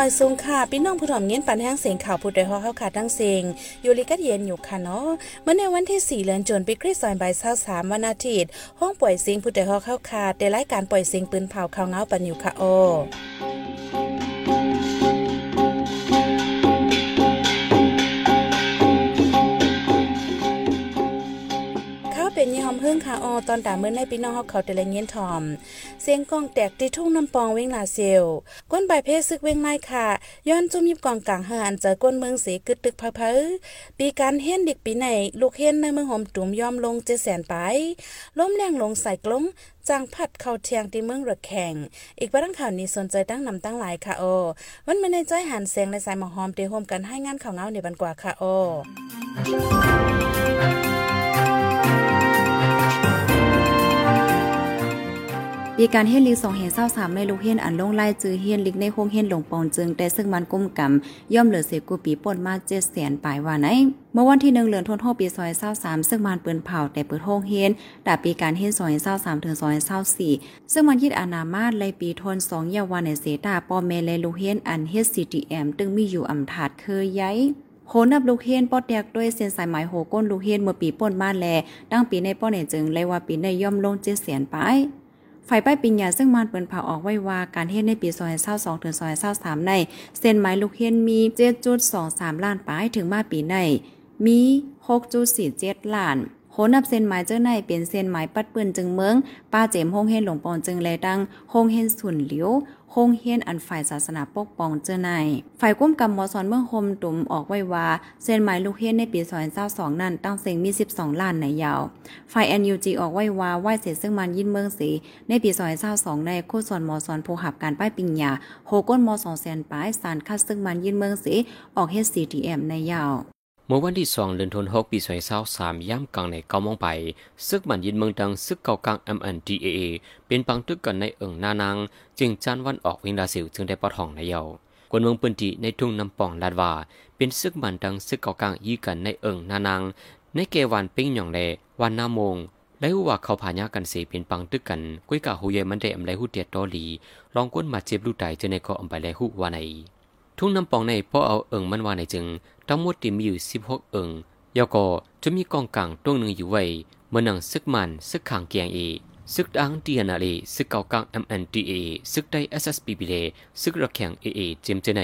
มาสูงค่ะพี่น้องผู้ถ่อมเงียนปันแห้งเสียงข่าวผู้ใดฮอเข้าขาดทั้งเสียงอยู่ลิกัดเย็นอยู่ค่ะเนาะเมื่อในวันที่ 4เดือนจนปีคริสต์ศักราช23วันอาทิตย์ห้องปล่อยเสียงผู้ใดฮอเข้าขาดได้รายการปล่อยเสียงปืนเผาข่าวเงาปันอยู่ค่ะโอ เป็นยี่หอมเพิ่งค่ะออตอนตาเมื่อในพี่น้องเฮาเขาแต่ละเงี้ยนทอม เสียงกองแตกที่ทุ่งน้ำปองเว้งลาเซลก้นใบเพศซึกเว้งไล่ค่ะ ย้อนจุ่มยิบกองกลางหานเจอก้นเมืองสีกึดตึกพะเพอปีการเฮียนเด็กปีไหนลูกเฮียนในเมืองหอมตุ่มยอมลงเจแสนไปล้มแรงลงใส่กลงจางผัดเข้าเทียงที่เมืองระแข่ง อีกประดังข่าวนี้สนใจตั้งนำตั้งหลายค่ะโอ วันเมื่อในใจหันเสียงในสายหมอหอมเตะโฮมกันให้งานข่าวเงาในบันกว่าค่ะโอ ปีการเฮียนลีสองเห็นเศร้าสามในลูกเฮียนอันลงไล่จือเฮียนลิกในโคงเฮียนหลงปองจึงแต่ซึ่งมันกุ้มกำย่อมเหลือเสกูปีป่นมาเจ็ดแสนปลายว่าไหนเมื่อวันที่หนึ่งเดือนธันวาคมปีซอยเศร้าสามซึ่งมันเปินเผาแต่เปิดโฮงเฮียนแต่ปีการเฮียนซอยเศร้าสามถึงซอยเศร้าสี่ซึ่งมันยิดอนามาตเลยปีทนสองยาวันในเสตาปอเมเลลูกเฮียนอันเฮดซีทีเอ็มตึงมีอยู่อำถาดเคยย้ายโหนับลูกเฮียนปอดแดกด้วยเส้นสายไหมโหก้นลูกเฮียนเมื่อปีป่นมาแลตั้งปีในป้อเนี่ยจึงเลยว่าปีในย่อมลงเจ็ดแสนไป ฝ่ายป้ายปิญญาซึ่งมันเปินเผาออกไว้ว่าการเฮ็ดในปีซอยเศร้าสองถึงซอยเศร้าสามใน เส้นไม้ลูกเฮียนมีเจ็ดจุดสองสามล้านป้ายถึงมาปีในมีหกจุดสี่เจ็ดล้าน โหนับเส้นไม้เจ้าในเป็นเส้นไม้ปัดปืนจึงเมือง ป้าเจมโฮงเฮนหลงปอนจึงแลดังโฮงเฮนสุนเหลียวโฮงเฮนอันฝ่ายศาสนาปกป้องเจ้าใน ฝ่ายกุ้มกำมอสอนเมืองโฮมตุ่มออกไว้ว่า เส้นไม้ลูกเฮนในปีซอยเศร้าสองนั้นตั้งเสียงมี 12 ล้านในยาว ฝ่าย NUG ออกไว้ว่าไหวเสร็จซึ่งมันยินเมืองสีในปีซอยเศร้าสองในโคส่วนมอสอนผู้หับการป้ายปิญญาโฮก้นมอสองแสนป้ายสารคัดซึ่งมันยินเมืองสีออกเฮด CTM ในยาว มื่อวันที่สองเดือนธันวาคมปีสอยเศร้าสามย่ำกลางในเก้ามองไป ซึกมันยินเมืองดังซึกเก่ากลาง MNDAA เป็นปังตึกกันในเอิงนานาง จึงจันวันออกวิงดาสิวจึงได้ปอทองในเยาวกวนเมืองปืนจีในทุ่งน้ำปองลาดว่าเป็นซึกมันดังซึกเก่ากลางยี่กันในเอิงนานาง ในเกวันปิ้งหยองแลวันนาโมงและว่าเขาผ่านยากันเสียเป็นปังตึกกันกุ้ยกะหูเยมันได้อำไรหูเตียตอหลีลองก้นมาเจ็บลูกไตเจะในก็อำไปแลหูว่าใน ทุ่งน้ำปองในพอเอาเอิงมันว่าในจึง ทั้งหมดที่มีอยู่สิบหกเอิงยาก็จะมีกองกลางตัวหนึ่งอยู่ไว้เมื่อนังซึกมันซึกขางเกียงเอซึกดังดีนาเลซึกเก่ากลาง MNDA ซึกได้ SSPB เลซึกระแข็ง AA เจมเจไน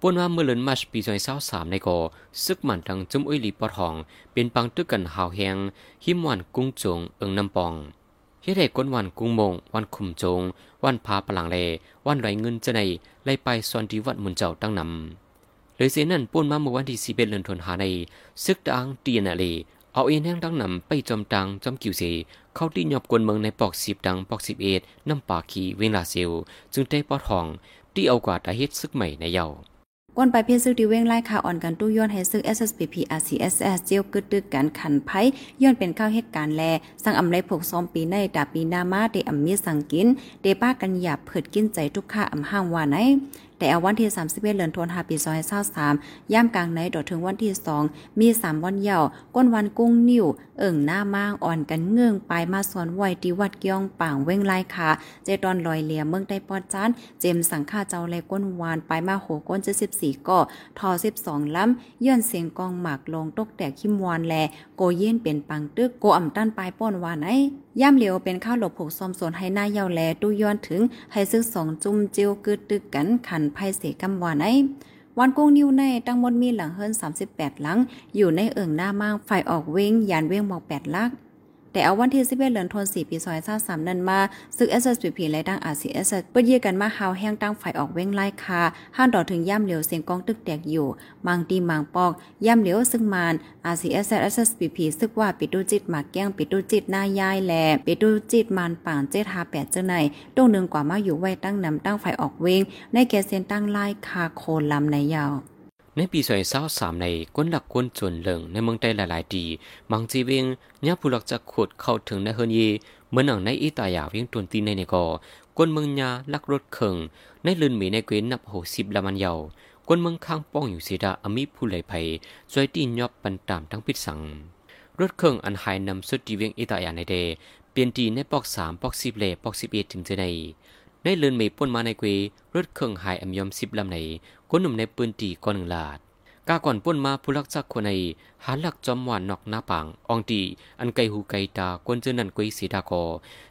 ปนว่าเมื่อเลือนมาชปีซอยเศร้าสามในก็ซึกมันทั้งจุ้มอุ้ยลีปอทอง เป็นปังตึกกันหาวแหงหิมวันกุ้งจงเอิงน้ำปอง เฮ็ดให้ก้นวันกุ้งมง วันคุมจง วันพาปลังเล วันไรเงินจะในไล่ไปซอนดีวัดมุนเจ้าตั้งนำเลยเสียนั่นป่นมาเมื่อวันที่สิบเอ็ดเดือนธันวาในซึกดังตีนาเลเอาเอ็นแห้งดังนำไปจอมตังจอมกิวเสเข้าที่หยอบกวนเมืองในปอกสิบดังปอกสิบเอ็ดน้ำปาขีเวลาเซลจึงได้ปอทอง ที่เอากว่าตาเฮ็ดซึกใหม่ในเยา กวนไปเพียซึกที่เว้งไล่ข่าวอ่อนกันตู้ย้อนให้ซื้อ SSPP RCSS เจียวกึดตึกกันขันไผย้อนเป็นข้าวเหตุการณ์แลสั่งอำไรพกซ้อมปีในดาปีนามาเดอัมีสังกินเดป้ากันหยาบเผิดกินใจทุกข้าอำห้างว่าไหน แต่เอาวันที่ 31เดือนธันวาคมปี2023ย่ามกลางในดอถึงวันที่ 2 มี 3 วันเยาวก้นวันกุ้งนิ่ว เอิ่งหน้ามางอ่อนกันเงื่องไปมาสอนไว้ที่วัดเกียงป่างเว้งไล่ขาเจตอนลอยเหลียเมืองได้ปอดจานเจมสังฆาเจ้าแลก้นวานไปมาโหก้น74ก่อทอ12ล้ำย้อนเสียงกองหมากลงตกแตกขิมวานแลโกเย็นเป็นปังตึกโกอ่ำต้นปลายป้อนวานไอ ย่ำเหลียวเป็นข้าวหลบผูกซอมสนให้หน้าเยาแลตู้ย้อนถึง ให้ซึกสองจุ่มเจียวกึดตึกกันขันไพ่เสกำวานไอวันกุ้งนิวในตั้งมดมีหลังเฮิรน38 หลัง อยู่ในเอิ่งหน้ามางฝ่ายออกเว้งยานเว้งบอก8ลัก แต่เอาวันที่11เดือนธันวาคมปี2023นั้นมาซึก SSPP และดัง RCS เปิดเยี่ยกันมาหาวแห้งตั้งฝ่ายออกเว้งไล่คาห้านดอถึงย่ำเหลียวเสียงกองตึกแตกอยู่มังตีมังปอก ย่ำเหลียวซึ่งมาน RCS SSPP ซึกว่าปิดูจิตมาแก้งปิดูจิตหน้ายายแลปิดูจิตมันป่างเจ็ดหาแปดเจ้าไหนตรงหนึ่งกว่ามาอยู่ไว้ตั้งนำตั้งฝ่ายออกเว้งในแกเซนตั้งไล่คาโคนลำในยาว ในปีสอยเศร้าสามในก้นหลักก้นจนเหลิงในเมืองไต้หลายๆดีมังจีเวงญาผู้หลักจะขุดเข้าถึงในเฮินยีเหมือนหนังในอีตายาเวียงตวนตีในในกอก้นเมืองยาลักรถเคิงในลืนหมีในเกวนนับหกสิบละมันเยาก้นเมืองข้างป้องอยู่เสียดาอมิผู้ไหลไผ่จอยตีนยอบปันตามทั้งพิษสังรถเครื่องอันหายนำสุดจีเวียงอีตายาในเดเปลี่ยนตีในปอกสามปอกสิบเลปอกสิบเอ็ดถึงจะในในเลือนเมป่นมาในเกวรถเครื่องหายอำยอมสิบลำใน คนหนุ่มในปืนตีก่อนหนึ่งลาดกาก่อนป่นมาผู้ลักจักคนในหาหลักจอมหวานนอกหน้าปังอองตีอันไกหูไกตากวนเจอนันกวยสีดากอ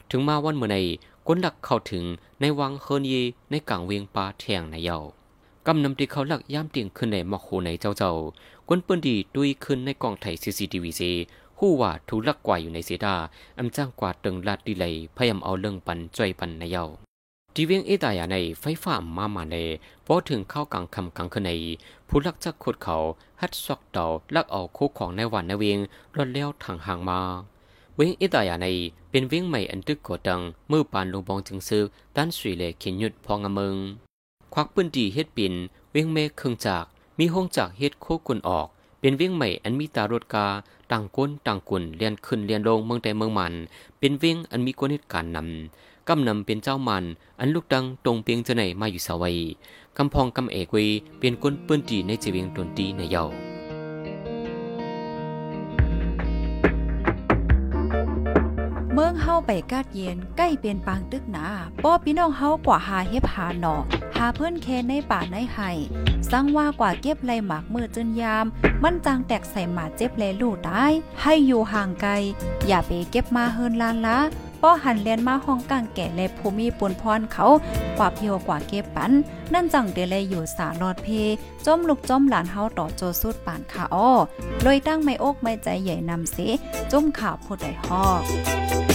ถึงมาวันเมื่อในกวนหลักเข้าถึงในวังเฮินเยในกลางเวียงปลาแทงในเยากำนำตีเขาหลักย่ามเตียงขึ้นในหมอกโหในเจ้าเจ้ากวนปืนดีดุยขึ้นในกองไทยซีซีทีวีซีหู้ว่าถูลักกว่าอยู่ในเสดาอำจ้างกว่าตึงลาดดีเลยพยายามเอาเรื่องปันจ่อยปันในเยา ทีเวียงเอตายาในไฟฟ้ามามาในพอถึงเข้ากลางคำกลางคในผู้ลักจักขุดเขาฮัดซอกเต่าลักเอาคู่ของในวันในเวียงรอนแล้วทางห่างมา เวียงเอตายาในเป็นเวียงใหม่อันตึกกดดังมือปานลงบองจึงซึกด้านสุยเลขียนยุดพองอมึงควักปืนดีเฮ็ดปินเวียงเมฆเครื่องจากมีห้องจากเฮ็ดโคกุนออก เป็นเวียงใหม่อันมีตารถกาต่างก้นต่างกุนเลียนขึ้นเลียนลงเมืองใดเมืองมัน เป็นเวียงอันมีกวนเหตุการณ์นำ กำนำเป็นเจ้ามัน อันลูกดังตรงเปียงจะไหนมาอยู่สวัยกำพองกำเอกวีเป็นก้นปื้นดีในเจเวียงตนตีในเยาเมืองเฮาไปกาดเย็นใกล้เป็นปางตึกหนาป้อพี่น้องเฮากว่าหาเฮ็บหาหนอหาเพื่อนเคนในป่าในไห้สังว่ากว่าเก็บไรหมากมือจนยาม มันจางแตกใส่หมาเจ็บแลลู่ได้ให้อยู่ห่างไกล อย่าไปเก็บมาเฮินลานละ ป้อหันเลียนมาห้องกลางแก่และภูมิปุนพรเขากว่าเพียวกว่าเก็บปัน นั่นจังเดเลยอยู่สาลอดเพจมลูกจมหลานเฮาต่อโจสุดปานขาอ้อลอยตั้งไม่อกไม่ใจใหญ่นำเสจมข่าวผู้ใดฮอก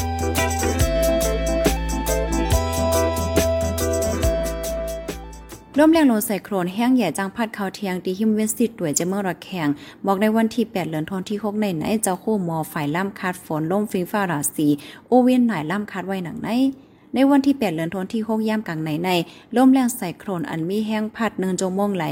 ร่วมแรงลงใส่โครนแห้งใหญ่จังพัดเขาเทียงตีหิมเวนสิตด้วยจะเมื่อระแข่งบอกในวันที่ 8 เหลือนธันวาคกในไหนเจ้าคู่มอฝ่ายล่ำคาดฝนล่มฟิงฟ้าราศีโอเวียนหน่ายล่ำคาดไว้หนังใน ในวันที่ 8 เดือนธันวาคมย่ามกลางไหนในล่มแรงใส่โครนอันมีแห้งพัดเนินโจมงไหล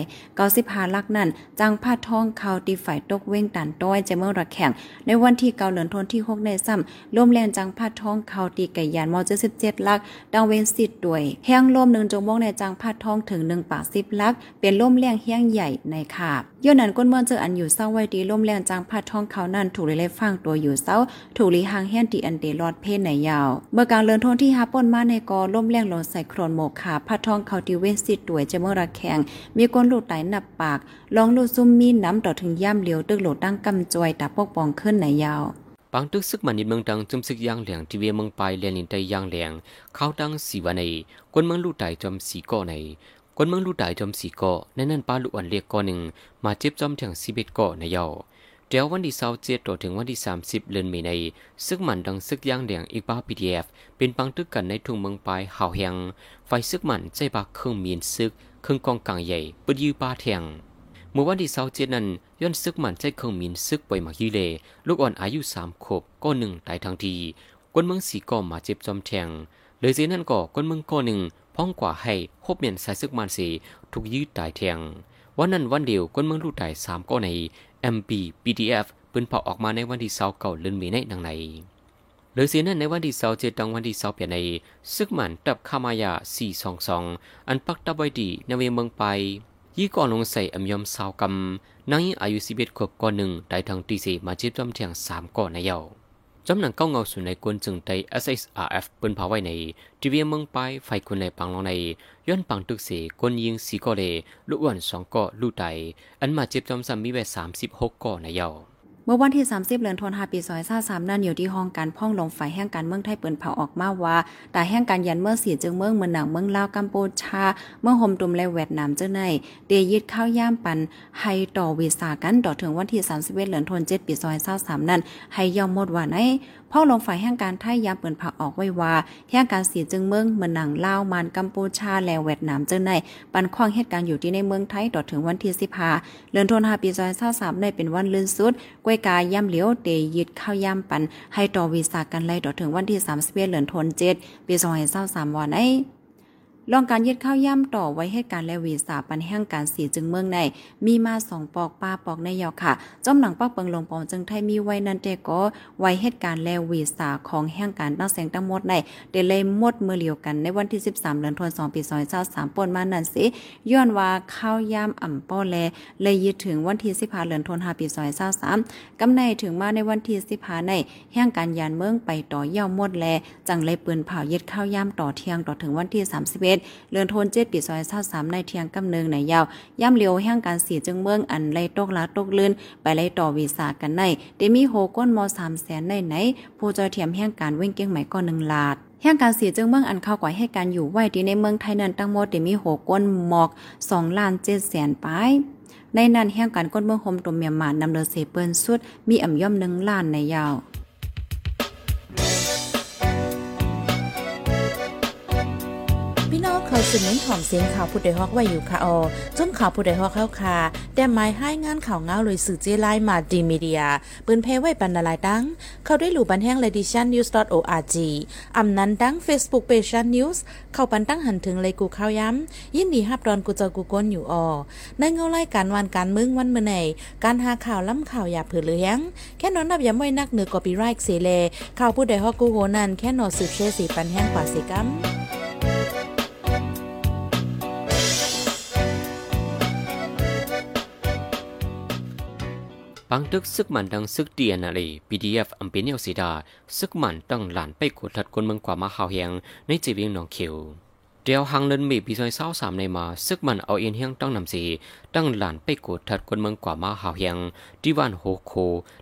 95ลักนั่นจังพัดท้องเขาตีฝ่ายตกเว้งตันต้อยจะเมื่อระแข่งในวันที่9เดือนธันวาคมในซ้ำลมแรงจังพัดท้องเขาตีไก่ยานมอ77ลักดังเว้นสิทธิ์ด้วยแห้งลมหนึ่งจงมงในจังพัดท้องถึง1ปาก10ลักเป็นลมแรงแห้งใหญ่ในคาบย้อนนั้นก้นเมืองเจออันอยู่เศร้าไว้ดีลมแรงจังพัดท้องเขานั่นถูกเลยฟังตัวอยู่เศร้าถูกลีหางแห้งตีอันเดรอดเพศในยาว เมื่อกลางเลินทนที่ฮาป่นมาในกอลมแรงลนใส่โครนโมขาพัดท้องเขาตีเวนสิทธิ์ด้วจะเมื่อระแขงมีก้นลูดไหลหนับปากลองลูดซุ่มมีน้ำต่อถึงย่ำเหลียวตึกโหลดตั้งกำจอยตาปกปองขึ้นในยาวปางตึกซึกมันนิดเมืองดังจุมซึกยางเหลียงทีเวเมืองปลายเลียนลินไตยางเหลียงเข้าดังสีวันในกวนเมืองลู่ไตจอมสีก่อใน กวนเมืองลู่ไตจอมสีก่อในนั้นปลาลุอันเรียกก่อหนึ่งมาเจ็บจอมถึงสิบเอ็ดเก่อในเยาเดี๋ยววันที่เสาร์เจ็ดต่อถึงวันที่สามสิบเดือนมีในซึกมันดังซึกยางเหลียงอีกบ้าพีดีเอฟเป็นปังตึกกันในทุ่งเมืองปลายหาวแหงไฟซึกมันใจบาเครื่องมีนซึกเครื่องกองกลางใหญ่ปดยือปลาแทงเมื่อวันที่เสาร์เจ็ดนั้นย้อนซึกมันใจเครื่องมินซึกไปมาฮีเลลูกอ่อนอายุสามขวบก็หนึ่งตายทังทีกวนเมืองสีก่อมาเจ็บจอมแทง เลยสีนั่นก็กวนเมืองก็หนึ่งพ้องกว่าให้คบเมียนสายซึกมันสีถูกยืดตายแทงวันนั้นวันเดียวกวนเมืองลูกตายสามก็ใน MP PDF ปืนเผาออกมาในวันที่เสาเก่าเลือนมีในดังในเลยสีนั่นในวันที่เสาเจ็ดดังวันที่เสาเปลี่ยนในซึกมันตับคามายาสี่สองสองอันปักตะบอยดีในเวเมืองไปยี่ก่อนลงใส่อำยอมสาวกำนางอายุสิบเอ็ดขวบก่อนหนึ่งได้ทางตีสีมาจีบจอมเทียงสามก่อนในเยา จำหนังเก้าเงาสู่ในกวนจึงไต SSRF เปืนเผาไว้ในทีวีเมืองไปไฟคนในปังลงในย้อนปังตึกเสกวนยิงสีก่อเลลูกอ้วนสองก่อลูกไตอันมาเจ็บจอมซ้ำมีไว้สามสิบหกก่อในเยาเมื่อวันที่ 30เดือนธันวาคมปี2023นั่นอยู่ที่ห้องการพ่องลงฝ่ายแห่งการเมืองไทยเปิ่นเผาออกมาว่าแต่แห่งการยันเมืองสีจึงเมืองเมืองหนังเมืองลาวกัมพูชา เมืองโฮมตุมและเวียดนามเจ้าในเดยยึดข้าวย่ามปันให้ต่อวีซ่ากันต่อถึงวันที่31เดือนธันวาคมปี2023นั้นให้ยอมหมดว่าในพ่อลงฝ่ายแห่งการไทยยามเปิ่นเผาออกไว้ว่าแห่งการเสียจึงเมืองเมืองหนังลาวมานกัมพูชาและเวียดนามเจ้าในปันควางเหตุการณ์อยู่ที่ในเมืองไทยต่อถึงวันที่สิบห้าเดือนธันวาคมปี2023ได้เป็นวันลื่นสุดกวยกายย่ำเหลียวเตยยึดข้าวย่ำปันให้ต่อวีซ่ากันไล่ต่อถึงวันที่สามสิบเดือนธันวาคมปีซอยซาสามวันไอ ลองการยึดข้าวย่ำต่อไว้ให้การและวีสาปันแห่งการสีจึงเมืองในมีมาสองปอกปลาปอกในยาวค่ะจอมหนังปักเปิงลงปองจึงไทยมีไว้นันเตก็ไว้เหตุการณ์และวีสาของแห่งการตั้งแสงตั้งหมดในเดเลยหมดมือเหลียวกันในวันที่ 13เดือนธันวาคมปี2023ป่นมานันสิย้อนว่าข้าวย่ำอ่ำป้อแลเลยยึดถึงวันที่15เดือนธันวาคมปี2023กำในถึงมาในวันที่15ในแห่งการยานเมืองไปต่อย่อหมดแลจังเลยปืนเผายึดข้าวย่ำต่อเที่ยงต่อถึงวันที่31เลือนทนเจ็ดปีซอยเศร้าสามในเทียงกำเนิงในยาว ย่ำเลียวแห่งการสีจึงเมืองอันไล่ตกลาตกลื่นไปไล่ต่อวีซ่ากันในเดมีโฮก้นมอสามแสนในไหนผู้จอยเทียมแห่งการเว้งเก้งใหม่ก็หนึ่งลาดแห่งการเสียจึงเมืองอันเข้าก่อยให้การอยู่ไหวที่ในเมืองไทยนั้นตั้งหมดเดมีโหก้นหมอก2ล้าน7แสนปลายในนั้นแห่งการก้นเมืองโฮมตัวเมียมานำเดินเสเปิ้นสุดมีอ่ำย่อมหนึ่งล้านในยาว องเขาสืบเน้นหอมเสียงข่าวผู้ใดฮอกไว้อยู่ค่ะออจนข่าวผู้ใดฮอกเข้าค่ะ แต่หมายให้งานข่าวเงาเลยสื่อเจไลมาดีมีเดีย ปืนเพไว้บรรณาลายดังเขาได้หลู่บันแห้ง lediciannews.org อำนั้นดัง Facebook page news เข้าปันตั้งหันถึงเลยกูข้าวย้ำ ยินดีฮับดอนกูเจอกูก้นอยู่ออในเงาไล่การวันการมึงวันเมื่อไหนการหาข่าวล้ำข่าวอย่าเผือเลี้ยงแค่นอนนับย้ำไว้นักเหนือกอปีไรค์เสเลข่าวผู้ใดฮอกกูโหนันแค่นอสืบเชสีปันแห้งกว่าสิกัม ปังตึกซึกมันดังซึกเดียนาลี PDF อัมเป็นเนวสีดาซึกมันตั้งหลานไปกดทัดคนเมืองกว่ามาข่าวเฮียงในจีเวียงหนองเขียวเดียวหังเลินมีปีซอยเศร้าสามในมาซึกมันเอาเอ็นเฮียงตั้งนำสีตั้งหลานไปกดทัดคนเมืองกว่ามาข่าวเฮียงดีวันโฮโค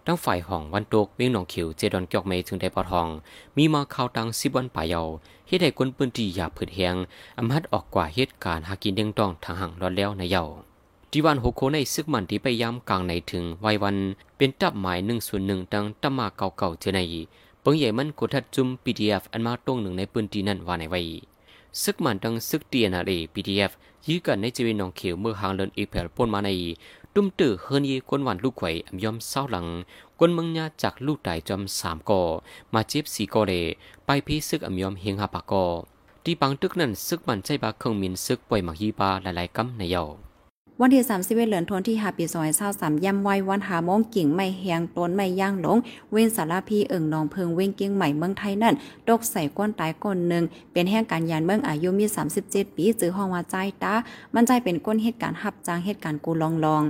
ตั้งฝ่ายห้องวันตกเวียงหนองเขียวเจดอนเกียกเมย์ถึงได้ปอทองมีมาข่าวตังสิบวันป่ายเยาเฮ็ดให้คนปืนตีหยาผืดเฮียงอำฮัดออกกว่าเหตุการณ์หากินเด้งต้องทางห่างรอดแล้วในเยา ที่วันหกโคในซึกมันที่ไปย้ำกลางในถึงวัยวันเป็นตับหมายหนึ่งส่วนหนึ่งดังตำมาเก่าๆเจอในเปิงใหญ่มันกดทัดจุม PDF อันมาตรงหนึ่งในปืนตีนั่นว่าในไว้ซึกมันดังซึกเตียนาเร PDF ยื้อกันในจีวินนองเขียวเมื่อหางเลินอีเพลปนมาในตุ้มตื้อเฮินยีกวนวันลูกไข่อำยอมเศร้าหลังกวนเมืองญาจากลูกตายจอมสามกอมาเจ็บสี่กอเลไปพีซึกอำยอมเฮงหาปากกอที่ปังตึกนั้นซึกมันใจบาเครื่องมินซึกป่วยหมักยีปาหลายๆกำในเยา วันที่31เหลือนทนที่หาปีซอยเศร้าสามย่ำไว้วันหาโมงกิ่งไม่แหงต้นไม่ย่างหลง เว้นสารพีเอิ่งนองเพิงเว้งเกียงใหม่เมืองไทยนั่นตกใส่ก้นตายก้นหนึ่งเป็นแห่งการยานเมืองอายุมี 37 ปีจื้อห้องว่าใจตามันใจเป็นก้นเหตุการณ์หับจางเหตุการณ์กูลองลอง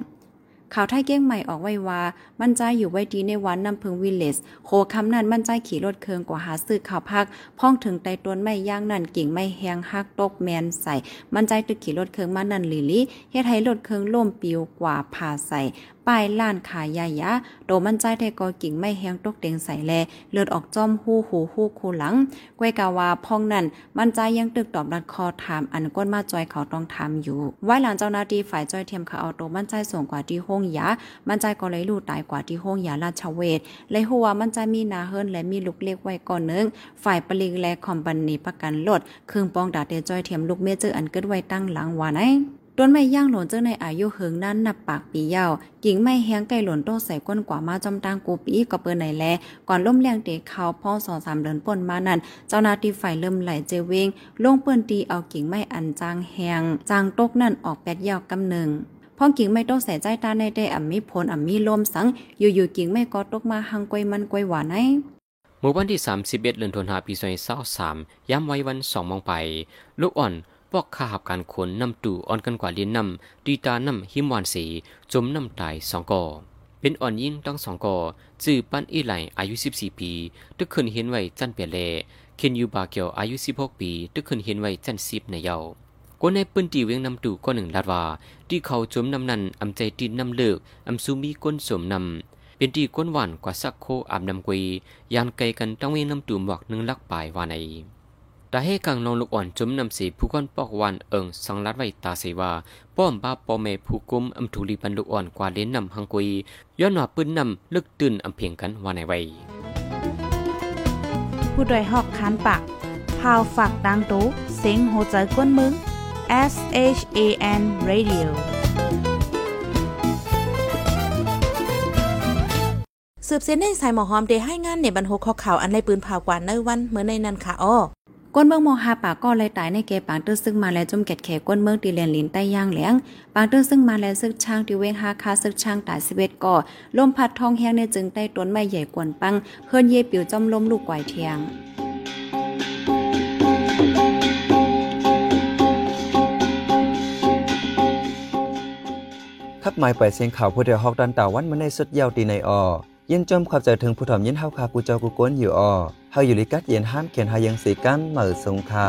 ข่าวไทยเก้งใหม่ออกไว้ว่า มันใจอยู่ไว้ดีในวันน้ำพึงวิลเลสโคคำนั้นมันใจขี่รถเคืองกว่าหาซื้อข่าวพักพ้องถึงไตต้นไม่ย่างนั่นกิ่งไม่แหงฮักตกแมนใส่ มันใจตึกขี่รถเคืองมานั่นลิลิเฮ็ดให้รถเคืองล่มปิวกว่าผ่าใส่ ป้ายล้านขายยายะโดมันใจไทยกอกิ่งไม่แห้งตกเต็งใส่แล เลือดออกจ้อมหูหูหูคูหลังกวยกาวาพองนั่น มันใจยังตึกตอบรัดคอถามอันก้นมาจอยเขาต้องทำอยู่ ไว้หลังเจ้าหน้าที่ฝ่ายจอยเทียมเขาเอาโตมันใจส่งกว่าที่ห้องยามันใจก็เลยลู่ตายกว่าที่ห้องยาราชเวทเลยหัวมันใจมีนาเฮิรนและมีลูกเล็กไว้ก่อนนึง ฝ่ายปลิงและคอมบันนีประกันลดเครื่องปองดาเตจอยเทียมลูกเมเจออันเกิดไว้ตั้งหลังว่าไห ต้นไม้ย่างหลนเจ้าในอายุเฮิงนั้นนับปากปีเยาวกิ่งไม้แห้งไก่หลนโตใส่ก้นกว่ามาจอมตางกูปีก็เปิ้นไหนแล ก่อนล่มแรงเตะเขาพ่อสองสามเดินป่นมานั่น เจ้านาทีฝ่ายเริ่มไหลเจเวงลงเปิ้นตีเอากิ่งไม้อันจางแหงจางตกนั่นออกแปดยาวกำหนึ่งพ่อกิ่งไม่ต้องใส่ใจตาในได้อ่ำมีผลอ่ำมีลมสัง อยู่ๆกิ่งไม่ก็ตกมาหังกวยมันกวยหวานไอเมื่อวันที่ 31เดือนธันวาคมปี2023ย้ำไว้วัน2โมงไป ลูกอ่อน พวกข้าหับการขนนำตู่อ่อนกันกว่าเลียนนำตีตานำหิมวานสีจมนำตายสองก่อเป็นอ่อนยิ่งตั้งสองก่อจื้อปั้นอีไหลอายุ 14 ปีตึกขึ้นเห็นไว้จันเปียเลเคนยูบาเกียวอายุ 16 ปีตึกขึ้นเห็นไว้จันสิบในเยาคนในปืนตีเวียงนำตู่ก็หนึ่งลาดว่าที่เขาจมนำนั้นอำใจตีนนำเลิกอำซูมีก้นสมนำเป็นที่ก้นหวานกว่าสักโคอาบนำกุยยานไกลกันต้องเวียงนำตู่หมวกหนึ่งลักปลายว่าใน แต่ให้กังนองลูกอ่อนจมนำสีผู้ก้นปอกวันเอิงสังลัดไว้ตาเสว่าป้อมบ้าปอเมผู้กุมอำทุลีบันลูกอ่อนกว่าเล่นนำหังกุยย้อนหนาปืนนำลึกตื่นอำเพียงกันว่าในไว้ผู้ดยหอกคานปากพาวฝากดังตู้เซ็งโหใจกวนมึง S H A N Radio สืบเส้นในสายหมอหอมเดให้งานในบรรหกข้อข่าวอันไรปืนผ่ากว่าในวันเมื่อในนั้นค่ะอ้อ ก้นเมืองมอหาป่าก็เลยตายในเกปางตื้อซึ่งมาแล้วจมแกดแขก้นเมืองตีเลียนลินใต้ย่างแหลงปางตื้อซึ่งมาแล้วซึกช่างที่เวงหาคาซึกช่างตาย11ก่อลมพัดทองแห้งในจึงใต้ต้นไม้ใหญ่กวนปังเฮิรนเยปิวจอมลมลูกไกวเทียงขับหมายไปเสียงข่าวผู้เดียวฮอกดันตาวันมาในสุดยาวตีในออ ยินจมขับใจถึงผู้ถอมยินเฮาคากูเจ้ากูก้นอยู่ออเฮาอยู่ลิกัดเย็นห้ามเขียนหายังสีกันเหมือสงคา